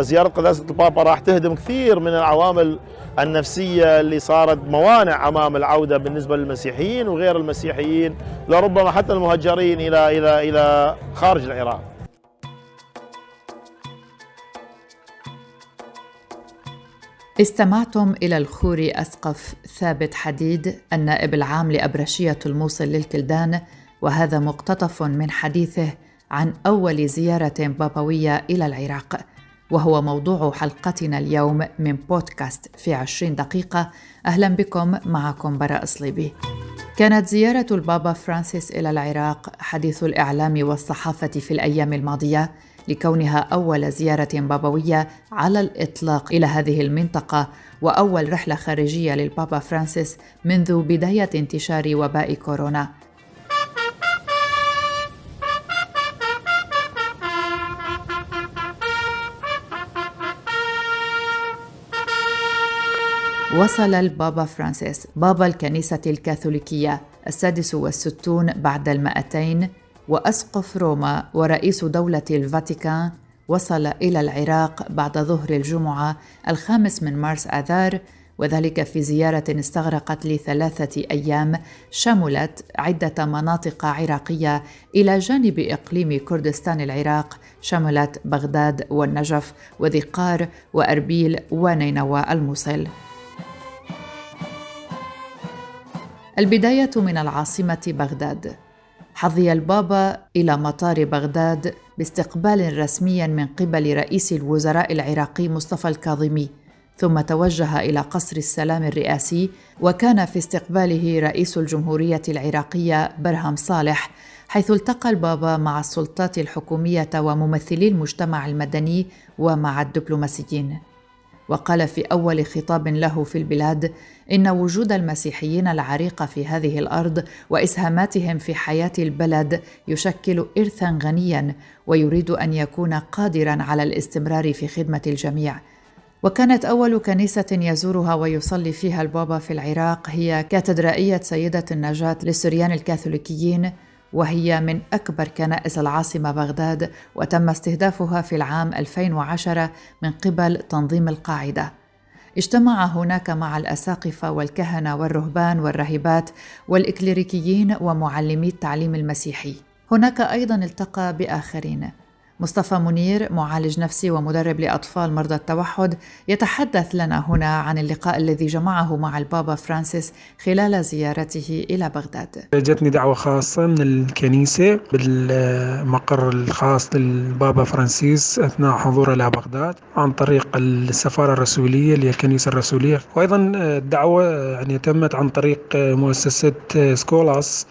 زيارة قداسة البابا راح تهدم كثير من العوامل النفسية اللي صارت موانع أمام العودة بالنسبة للمسيحيين وغير المسيحيين لربما حتى المهجرين إلى إلى إلى خارج العراق. استمعتم إلى الخوري أسقف ثابت حديد النائب العام لأبرشية الموصل للكلدان وهذا مقتطف من حديثه عن أول زيارة بابوية إلى العراق. وهو موضوع حلقتنا اليوم من بودكاست في عشرين دقيقة. أهلا بكم معكم براء صليبي. كانت زيارة البابا فرانسيس إلى العراق حديث الإعلام والصحافة في الأيام الماضية لكونها أول زيارة بابوية على الإطلاق إلى هذه المنطقة وأول رحلة خارجية للبابا فرانسيس منذ بداية انتشار وباء كورونا. وصل البابا فرانسيس بابا الكنيسة الكاثوليكية السادس والستون بعد المائتين وأسقف روما ورئيس دولة الفاتيكان وصل إلى العراق بعد ظهر الجمعة الخامس من مارس آذار وذلك في زيارة استغرقت لثلاثة أيام شملت عدة مناطق عراقية إلى جانب إقليم كردستان العراق شملت بغداد والنجف وذي قار وأربيل ونينوى الموصل. البداية من العاصمة بغداد. حظي البابا إلى مطار بغداد باستقبال رسمي من قبل رئيس الوزراء العراقي مصطفى الكاظمي ثم توجه إلى قصر السلام الرئاسي وكان في استقباله رئيس الجمهورية العراقية برهم صالح حيث التقى البابا مع السلطات الحكومية وممثلي المجتمع المدني ومع الدبلوماسيين. وقال في أول خطاب له في البلاد إن وجود المسيحيين العريقه في هذه الأرض وإسهاماتهم في حياة البلد يشكل ارثا غنيا ويريد أن يكون قادرا على الاستمرار في خدمة الجميع. وكانت أول كنيسة يزورها ويصلي فيها البابا في العراق هي كاتدرائية سيدة النجاة للسريان الكاثوليكيين وهي من أكبر كنائس العاصمة بغداد وتم استهدافها في العام 2010 من قبل تنظيم القاعدة. اجتمع هناك مع الأساقفة والكهنة والرهبان والراهبات والإكليريكيين ومعلمي التعليم المسيحي. هناك أيضا التقى بآخرين مصطفى منير معالج نفسي ومدرب لأطفال مرضى التوحد يتحدث لنا هنا عن اللقاء الذي جمعه مع البابا فرانسيس خلال زيارته إلى بغداد. جتني دعوة خاصة من الكنيسة بالمقر الخاص للبابا فرانسيس أثناء حضوره إلى بغداد عن طريق اللي هي الكنيسة الرسولية. وأيضا الدعوة يعني تمت عن طريق مؤسسة سكولاس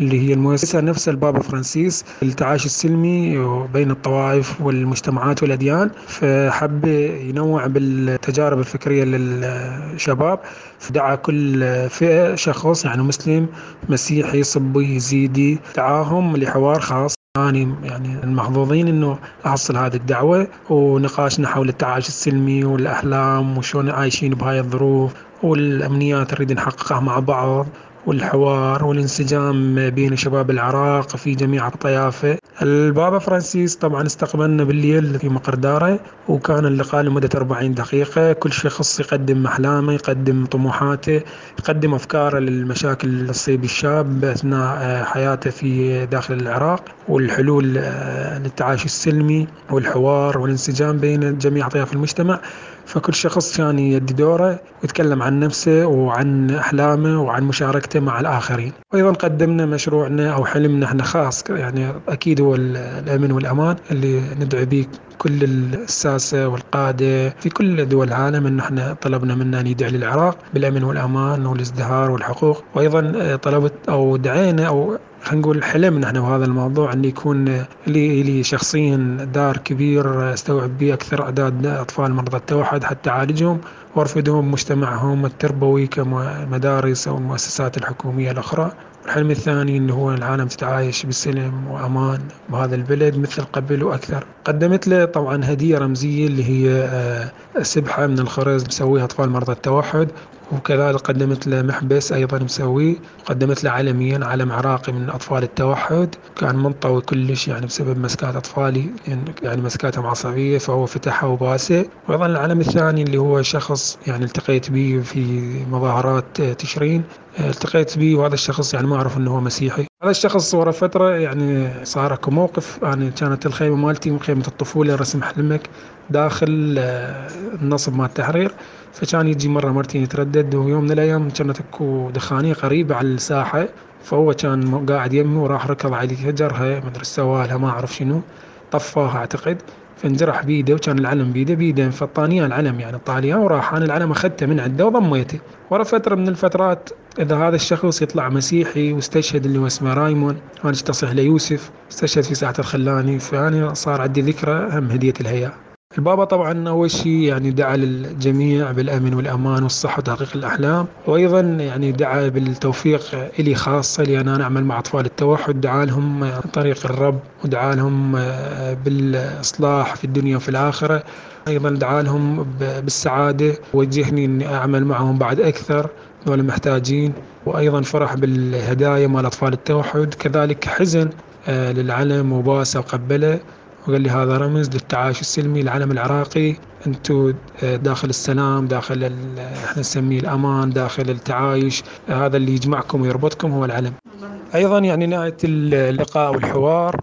اللي هي المؤسسة نفسها البابا فرانسيس التعايش السلمي بين الطوائف والمجتمعات والأديان. فحب ينوع بالتجارب الفكرية للشباب. فدعا كل فئة شخص يعني مسلم مسيحي صابئي يزيدي دعاهم لحوار خاص. أنا يعني المحظوظين إنه أحصل هذه الدعوة. ونقاشنا حول التعايش السلمي والأحلام وشلون عايشين بهاي الظروف والأمنيات نريد نحققها مع بعض. والحوار والانسجام بين شباب العراق في جميع الطيافة. البابا فرانسيس طبعا استقبلنا بالليل في مقر دارة وكان اللقاء لمدة 40 دقيقة. كل شخص يقدم أحلامه يقدم طموحاته يقدم أفكاره للمشاكل اللي تصيب الشاب أثناء حياته في داخل العراق والحلول للتعايش السلمي والحوار والانسجام بين جميع أطياف المجتمع. فكل شخص كان يدي دوره ويتكلم عن نفسه وعن أحلامه وعن مشاركته مع الآخرين. وأيضا قدمنا مشروعنا أو حلمنا إحنا خاص يعني أكيد هو الأمن والأمان اللي ندعو به كل الساسة والقادة في كل دول العالم أن إحنا طلبنا منه أن يدعي للعراق بالأمن والأمان والازدهار والحقوق. وأيضا طلبت أو دعينا أو خلينا نقول حلمنا إحنا بهذا الموضوع إن يكون لي لي شخصيا دار كبير أستوعب به أكثر أعداد اطفال مرضى التوحد حتى أعالجهم وأرفدهم مجتمعهم التربوي كمدارس أو المؤسسات الحكومية الأخرى. الحلم الثاني انه هو العالم تتعايش بسلم وأمان بهذا البلد مثل قبل وأكثر. قدمت له طبعا هدية رمزية اللي هي سبحه من الخرز مسويها أطفال مرضى التوحد. وكذلك قدمت له محبس أيضا مسوي قدمت له علميا علم عراقي من أطفال التوحد. كان منطوي كلش يعني بسبب مسكات أطفالي يعني مسكاتهم عصبية فهو فتحها وباسه. وأيضا العلم الثاني اللي هو شخص يعني التقيت به في مظاهرات تشرين. التقيت به وهذا الشخص يعني ما أعرف أنه هو مسيحي. هذا الشخص ورا فترة يعني صار أكو موقف. يعني كانت الخيمة مالتي خيمة الطفولة رسم حلمك داخل آه، النصب مال التحرير. فكان يجي مرة مرتين يتردد ويوم من الأيام كانت أكو دخانية قريبة على الساحة. فهو كان قاعد يمي وراح ركض على هجرها مدري سوالها ما أعرف شنو. طفاها أعتقد. فانجرح بيده وكان العلم بيده بيده فطانية العلم يعني الطاليان وراح أنا العلم أخذته من عنده وضميته. ورا فترة من الفترات إذا هذا الشخص يطلع مسيحي واستشهد اللي هو اسمه رايمون أنا اشتصح ليوسف استشهد في ساعة الخلاني فأنا صار عندي ذكرى هم هدية الهيئه البابا طبعا اول شيء يعني دعا للجميع بالأمن والأمان والصحة وتحقيق الأحلام وأيضا يعني دعا بالتوفيق إلي خاصة لأن أنا أعمل مع أطفال التوحد دعا لهم عن طريق الرب ودعا لهم بالإصلاح في الدنيا وفي الآخرة أيضا دعا لهم بالسعادة وجهني إني أعمل معهم بعد أكثر دول محتاجين وأيضا فرح بالهدايا مال أطفال التوحد كذلك حزن آه، للعلم وباسه وقبله. وقال لي هذا رمز للتعايش السلمي العلم العراقي. أنتم آه، داخل السلام داخل إحنا نسميه الأمان داخل التعايش. هذا اللي يجمعكم ويربطكم هو العلم. أيضا يعني نهاية اللقاء والحوار.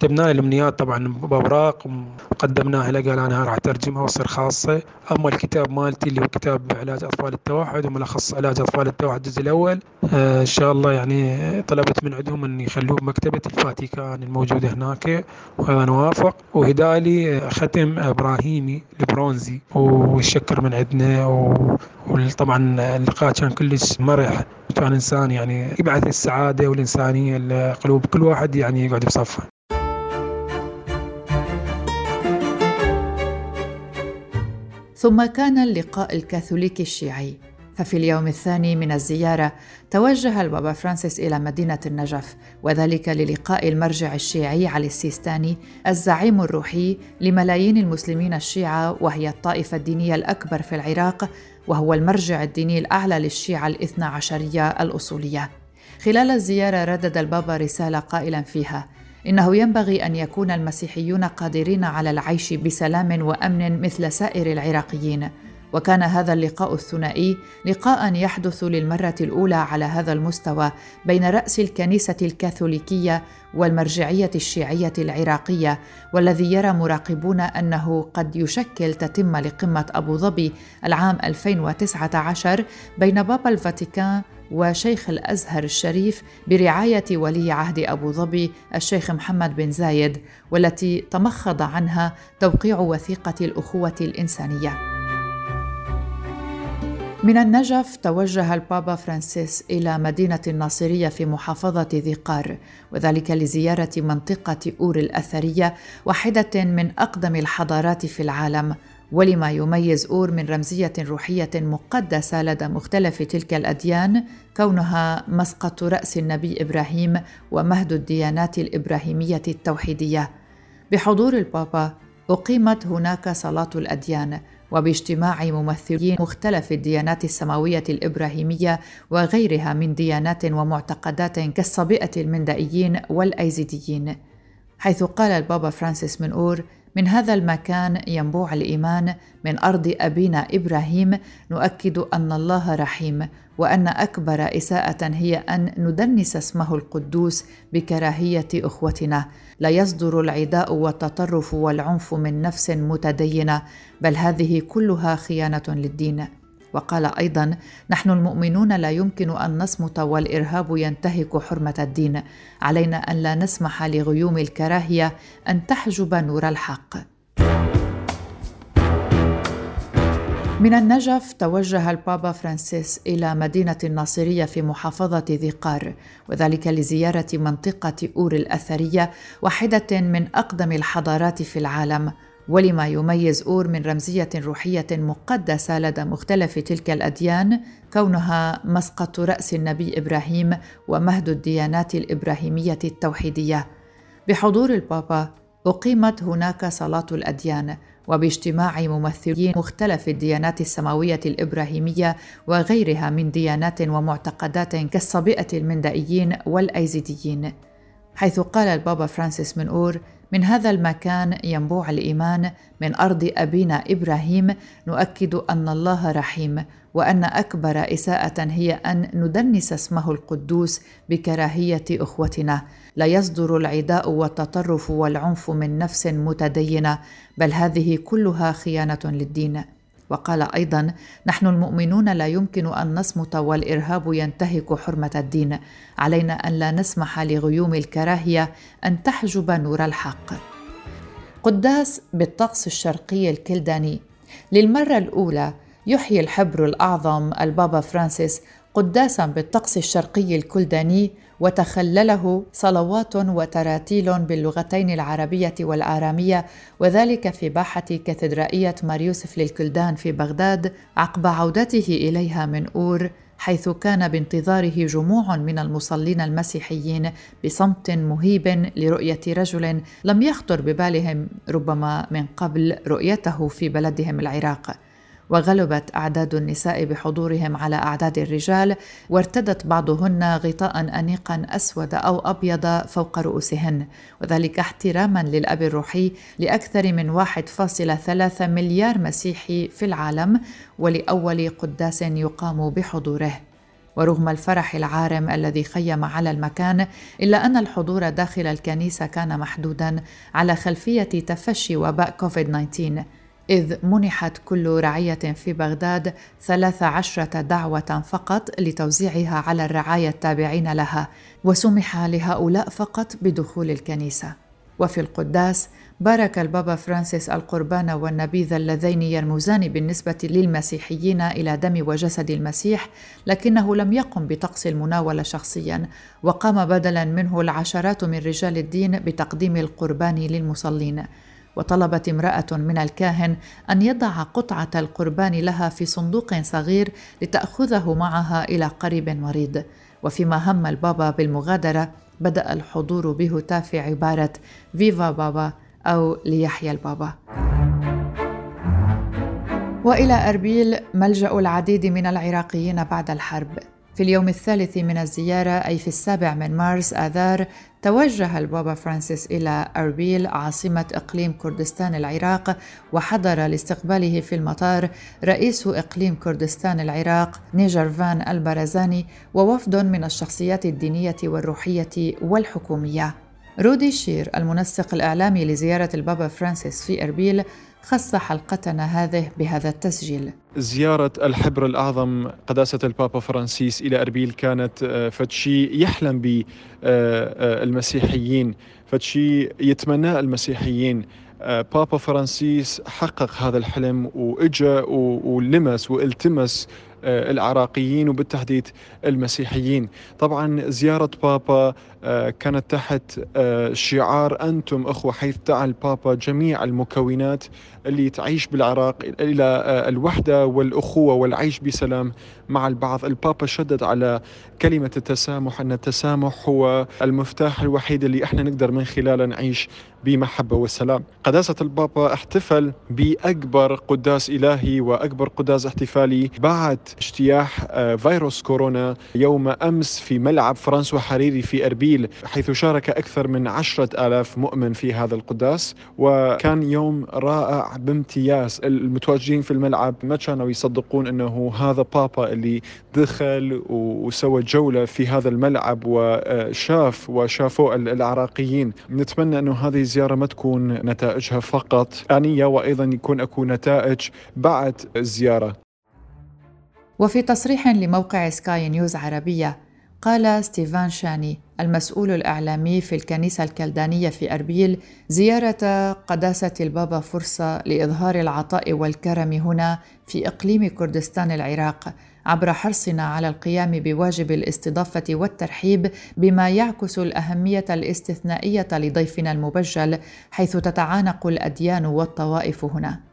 كتبنا الامنيات طبعا بأوراق وقدمناها قال أنا راح اترجمها واصير خاصة. أما الكتاب مالتي اللي هو كتاب علاج أطفال التوحد وملخص علاج أطفال التوحد الجزء الأول آه إن شاء الله يعني طلبت من عندهم إن يخلوه بمكتبه الفاتيكان الموجودة هناك وهذا نوافق وهدالي ختم إبراهيمي البرونزي والشكر من عندنا. وطبعا اللقاء كان كلش مرح. كان إنسان يعني يبعث السعادة والإنسانية لقلوب كل واحد يعني يقعد بصفه. ثم كان اللقاء الكاثوليكي الشيعي. ففي اليوم الثاني من الزيارة توجه البابا فرانسيس إلى مدينة النجف وذلك للقاء المرجع الشيعي علي السيستاني الزعيم الروحي لملايين المسلمين الشيعة وهي الطائفة الدينية الأكبر في العراق وهو المرجع الديني الأعلى للشيعة الاثنى عشرية الأصولية. خلال الزيارة ردد البابا رسالة قائلا فيها إنه ينبغي أن يكون المسيحيون قادرين على العيش بسلام وأمن مثل سائر العراقيين. وكان هذا اللقاء الثنائي لقاء يحدث للمرة الأولى على هذا المستوى بين رأس الكنيسة الكاثوليكية والمرجعية الشيعية العراقية والذي يرى مراقبون أنه قد يشكل تتمه لقمة أبو ظبي العام 2019 بين بابا الفاتيكان وشيخ الأزهر الشريف برعاية ولي عهد أبو ظبي الشيخ محمد بن زايد والتي تمخض عنها توقيع وثيقة الأخوة الإنسانية. من النجف توجه البابا فرانسيس إلى مدينة الناصرية في محافظة ذي قار وذلك لزيارة منطقة أور الأثرية واحدة من أقدم الحضارات في العالم. ولما يميز أور من رمزية روحية مقدسة لدى مختلف تلك الأديان كونها مسقط رأس النبي إبراهيم ومهد الديانات الإبراهيمية التوحيدية. بحضور البابا أقيمت هناك صلاة الأديان وباجتماع ممثلين مختلف الديانات السماوية الإبراهيمية وغيرها من ديانات ومعتقدات كالصبئة المندائيين والأيزيديين. حيث قال البابا فرانسيس من أور من هذا المكان ينبوع الإيمان من أرض أبينا إبراهيم نؤكد أن الله رحيم وأن أكبر إساءة هي أن ندنس اسمه القدوس بكراهية إخوتنا. لا يصدر العداء والتطرف والعنف من نفس متدينة بل هذه كلها خيانة للدين. وقال أيضا نحن المؤمنون لا يمكن أن نصمت والإرهاب ينتهك حرمة الدين. علينا أن لا نسمح لغيوم الكراهية أن تحجب نور الحق. من النجف توجه البابا فرانسيس إلى مدينة الناصرية في محافظة ذي قار وذلك لزيارة منطقة أور الأثرية واحدة من أقدم الحضارات في العالم. ولما يميز أور من رمزية روحية مقدسة لدى مختلف تلك الأديان كونها مسقط رأس النبي إبراهيم ومهد الديانات الإبراهيمية التوحيدية. بحضور البابا أقيمت هناك صلاة الأديان وباجتماع ممثلين مختلف الديانات السماوية الإبراهيمية وغيرها من ديانات ومعتقدات كالصابئة المندائيين والأيزيديين. حيث قال البابا فرانسيس من أور من هذا المكان ينبوع الإيمان من أرض أبينا إبراهيم نؤكد أن الله رحيم وأن أكبر إساءة هي أن ندنس اسمه القدوس بكراهية أخوتنا. لا يصدر العداء والتطرف والعنف من نفس متدينة بل هذه كلها خيانة للدين. وقال أيضا نحن المؤمنون لا يمكن أن نصمت والإرهاب ينتهك حرمة الدين. علينا أن لا نسمح لغيوم الكراهية أن تحجب نور الحق. قداس بالطقس الشرقي الكلداني للمرة الأولى يحيي الحبر الأعظم البابا فرانسيس قداسا بالطقس الشرقي الكلداني وتخلله صلوات وتراتيل باللغتين العربية والآرامية وذلك في باحة كاتدرائيه مار يوسف للكلدان في بغداد عقب عودته إليها من أور حيث كان بانتظاره جموع من المصلين المسيحيين بصمت مهيب لرؤية رجل لم يخطر ببالهم ربما من قبل رؤيته في بلدهم العراق. وغلبت أعداد النساء بحضورهم على أعداد الرجال وارتدت بعضهن غطاء انيقا أسود أو أبيض فوق رؤوسهن. وذلك احتراما للأب الروحي لأكثر من 1.3 مليار مسيحي في العالم ولأول قداس يقام بحضوره. ورغم الفرح العارم الذي خيم على المكان إلا أن الحضور داخل الكنيسة كان محدودا على خلفية تفشي وباء كوفيد 19 إذ منحت كل رعية في بغداد ثلاث عشرة دعوة فقط لتوزيعها على الرعاية التابعين لها وسمح لهؤلاء فقط بدخول الكنيسة. وفي القداس بارك البابا فرانسيس القربان والنبيذ اللذين يرمزان بالنسبة للمسيحيين إلى دم وجسد المسيح لكنه لم يقم بطقس المناولة شخصيا وقام بدلا منه العشرات من رجال الدين بتقديم القربان للمصلين. وطلبت امرأة من الكاهن أن يضع قطعة القربان لها في صندوق صغير لتأخذه معها إلى قريب مريض. وفيما هم البابا بالمغادرة بدأ الحضور بهتاف عبارة فيفا بابا أو ليحيى البابا وإلى أربيل ملجأ العديد من العراقيين بعد الحرب. في اليوم الثالث من الزيارة أي في السابع من مارس آذار توجه البابا فرانسيس إلى أربيل عاصمة إقليم كردستان العراق وحضر لاستقباله في المطار رئيس إقليم كردستان العراق نيجرفان البرزاني ووفد من الشخصيات الدينية والروحية والحكومية. رودي شير المنسق الإعلامي لزيارة البابا فرانسيس في أربيل خص حلقتنا هذه بهذا التسجيل. زيارة الحبر الأعظم قداسة البابا فرانسيس إلى أربيل كانت آه، فد شي يحلم به آه، آه، المسيحيين. فد شي يتمناه المسيحيين. بابا فرانسيس حقق هذا الحلم واجا ولمس والتمس العراقيين وبالتحديد المسيحيين. طبعا زيارة بابا كانت تحت شعار أنتم أخوة حيث دعا البابا جميع المكونات اللي تعيش بالعراق إلى الوحدة والأخوة والعيش بسلام مع البعض. البابا شدد على كلمة التسامح أن التسامح هو المفتاح الوحيد اللي إحنا نقدر من خلاله نعيش بمحبة والسلام قداسة البابا احتفل بأكبر قداس إلهي وأكبر قداس احتفالي. بعد اجتياح آه، فيروس كورونا يوم أمس في ملعب فرانسوا حريري في أربيل حيث شارك أكثر من عشرة آلاف مؤمن في هذا القداس. وكان يوم رائع بامتياز. المتواجدين في الملعب ما كانوا يصدقون أنه هذا بابا اللي دخل وسوى جولة في هذا الملعب وشاف وشافوا العراقيين. نتمنى أنه هذه الزيارة ما تكون نتائجها فقط. آنية وأيضا يكون أكو نتائج بعد الزيارة. وفي تصريح لموقع سكاي نيوز عربية قال ستيفان شاني المسؤول الإعلامي في الكنيسة الكلدانية في أربيل زيارة قداسة البابا فرصة لإظهار العطاء والكرم هنا في إقليم كردستان العراق عبر حرصنا على القيام بواجب الاستضافة والترحيب بما يعكس الأهمية الاستثنائية لضيفنا المبجل حيث تتعانق الأديان والطوائف هنا.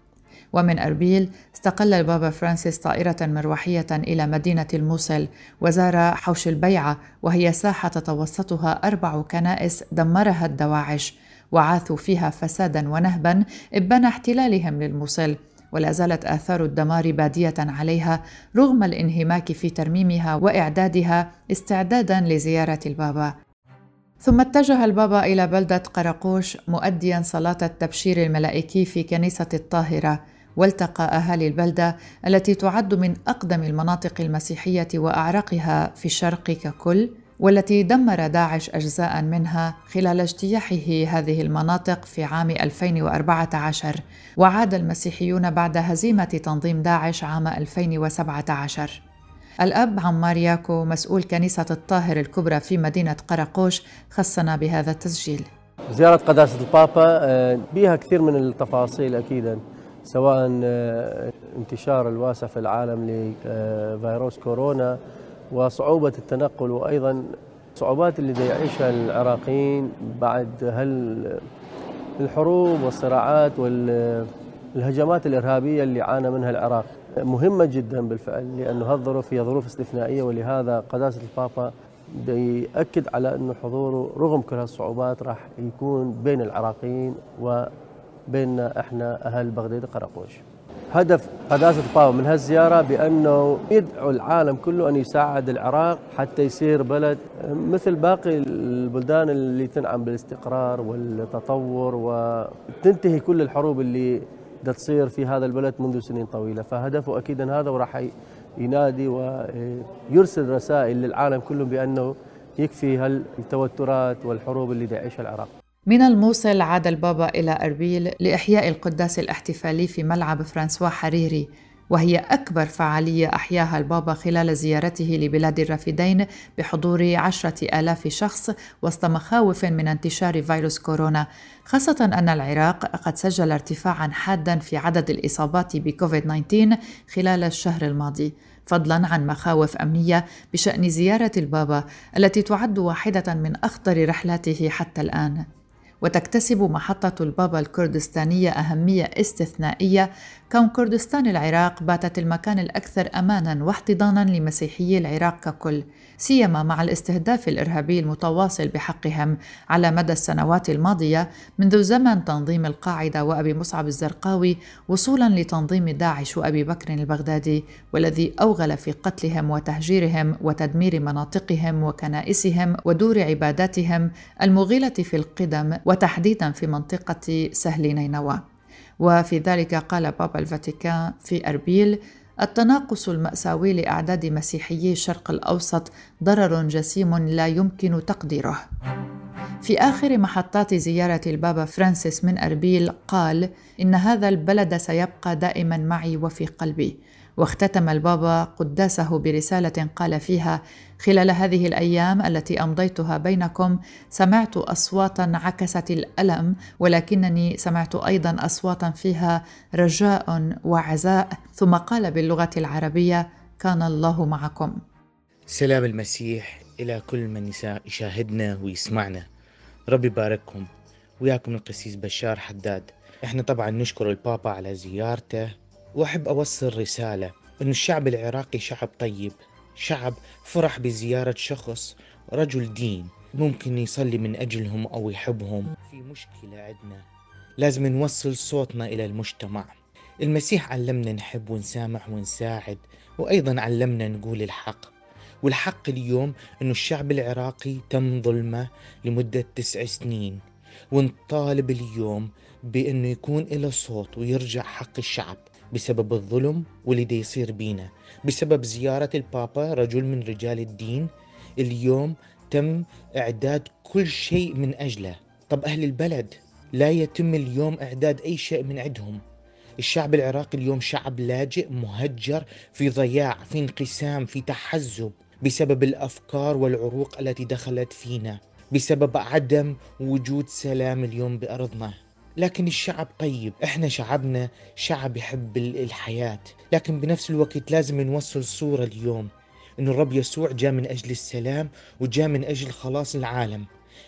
ومن أربيل استقل البابا فرانسيس طائرة مروحية إلى مدينة الموصل وزار حوش البيعة وهي ساحة تتوسطها أربع كنائس دمرها الدواعش وعاثوا فيها فسادا ونهبا إبان احتلالهم للموصل. ولا زالت آثار الدمار بادية عليها رغم الانهماك في ترميمها وإعدادها استعدادا لزيارة البابا. ثم اتجه البابا إلى بلدة قرقوش مؤديا صلاة التبشير الملائكي في كنيسة الطاهرة. والتقى أهالي البلدة التي تعد من أقدم المناطق المسيحية وأعرقها في الشرق ككل والتي دمر داعش أجزاء منها خلال اجتياحه هذه المناطق في عام 2014 وعاد المسيحيون بعد هزيمة تنظيم داعش عام 2017 الأب عمار ياكو مسؤول كنيسة الطاهر الكبرى في مدينة قرقوش خصنا بهذا التسجيل. زيارة قداسة البابا آه، بها كثير من التفاصيل أكيدا سواء آه، انتشار الواسع في العالم لفيروس كورونا وصعوبة التنقل وأيضا الصعوبات اللي يعيشها العراقيين بعد هل الحروب والصراعات والهجمات الإرهابية اللي عانى منها العراق مهمة جدا بالفعل لأنه هالظروف هي ظروف استثنائية ولهذا قداسة البابا بيأكد على أنه حضوره رغم كل هالصعوبات راح يكون بين العراقيين وبيننا إحنا أهل بغداد قرقوش هدف قداسة البابا من هالزيارة بأنه يدعو العالم كله أن يساعد العراق حتى يصير بلد مثل باقي البلدان اللي تنعم بالاستقرار والتطور وتنتهي كل الحروب اللي تصير في هذا البلد منذ سنين طويلة. فهدفه أكيدا هذا وراح ينادي ويرسل رسائل للعالم كله بأنه يكفي هالتوترات والحروب اللي يعيشها العراق. من الموصل عاد البابا إلى أربيل لإحياء القداس الاحتفالي في ملعب فرانسوا حريري وهي أكبر فعالية أحياها البابا خلال زيارته لبلاد الرافدين بحضور عشرة آلاف شخص وسط مخاوف من انتشار فيروس كورونا خاصة أن العراق قد سجل ارتفاعا حادا في عدد الإصابات بكوفيد 19 خلال الشهر الماضي فضلا عن مخاوف أمنية بشأن زيارة البابا التي تعد واحدة من أخطر رحلاته حتى الآن. وتكتسب محطة البابا الكردستانية أهمية استثنائية كون كردستان العراق باتت المكان الأكثر أمانا واحتضانا لمسيحيي العراق ككل سيما مع الاستهداف الإرهابي المتواصل بحقهم على مدى السنوات الماضية منذ زمن تنظيم القاعدة وأبي مصعب الزرقاوي وصولا لتنظيم داعش وأبي بكر البغدادي والذي أوغل في قتلهم وتهجيرهم وتدمير مناطقهم وكنائسهم ودور عباداتهم المغيلة في القدم وتحديدا في منطقة سهل نينوى وفي ذلك قال بابا الفاتيكان في أربيل التناقص المأساوي لأعداد مسيحيي الشرق الأوسط ضرر جسيم لا يمكن تقديره. في آخر محطات زيارة البابا فرانسيس من أربيل قال: إن هذا البلد سيبقى دائما معي وفي قلبي. واختتم البابا قداسه برسالة قال فيها خلال هذه الأيام التي أمضيتها بينكم سمعت أصواتا عكست الألم ولكنني سمعت أيضا أصواتا فيها رجاء وعزاء. ثم قال باللغة العربية كان الله معكم. سلام المسيح إلى كل من يشاهدنا ويسمعنا. ربي يبارككم وياكم القسيس بشار حداد. إحنا طبعا نشكر البابا على زيارته. وأحب أوصل رسالة أن الشعب العراقي شعب طيب شعب فرح بزيارة شخص رجل دين ممكن يصلي من أجلهم أو يحبهم. في مشكلة عندنا لازم نوصل صوتنا إلى المجتمع. المسيح علمنا نحب ونسامح ونساعد وأيضا علمنا نقول الحق. والحق اليوم أنه الشعب العراقي تم ظلمه لمدة تسع سنين ونطالب اليوم بأنه يكون له صوت ويرجع حق الشعب. بسبب الظلم واللي يصير بينا. بسبب زيارة البابا رجل من رجال الدين اليوم تم إعداد كل شيء من أجله. طب أهل البلد لا يتم اليوم إعداد أي شيء من عندهم. الشعب العراقي اليوم شعب لاجئ مهجر في ضياع في انقسام في تحزب بسبب الأفكار والعروق التي دخلت فينا. بسبب عدم وجود سلام اليوم بأرضنا. لكن الشعب طيب. إحنا شعبنا شعب يحب الحياة. لكن بنفس الوقت لازم نوصل صورة اليوم. إنه الرب يسوع جاء من أجل السلام وجاء من أجل خلاص العالم.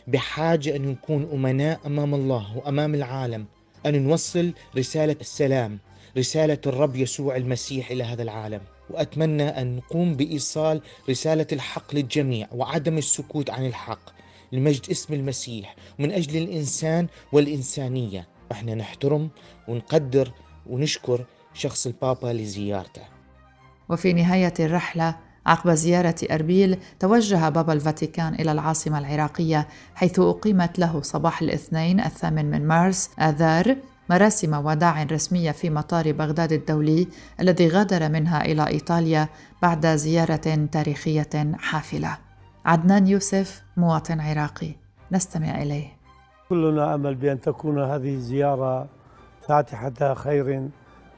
بحاجة أن نكون أمناء أمام الله وأمام العالم. أن نوصل رسالة السلام رسالة الرب يسوع المسيح إلى هذا العالم. وأتمنى أن نقوم بإيصال رسالة الحق للجميع وعدم السكوت عن الحق. لمجد اسم المسيح ومن أجل الإنسان والإنسانية إحنا نحترم ونقدر ونشكر شخص البابا لزيارته وفي نهاية الرحلة عقب زيارة أربيل توجه بابا الفاتيكان إلى العاصمة العراقية حيث أقيمت له صباح الاثنين الثامن من مارس آذار مراسم وداع رسمية في مطار بغداد الدولي الذي غادر منها إلى إيطاليا بعد زيارة تاريخية حافلة. عدنان يوسف مواطن عراقي. نستمع إليه. كلنا أمل بأن تكون هذه الزيارة فاتحة خير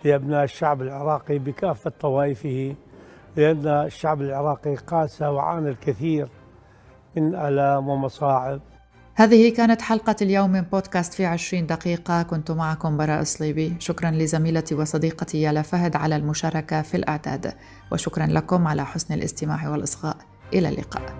لأبناء الشعب العراقي بكافة طوائفه لأن الشعب العراقي قاس وعانى الكثير من آلام ومصاعب. هذه كانت حلقة اليوم من بودكاست في عشرين دقيقة. كنت معكم براء صليبي شكرا لزميلتي وصديقتي يالا فهد على المشاركة في الإعداد. وشكرا لكم على حسن الاستماع والإصغاء. إلى اللقاء.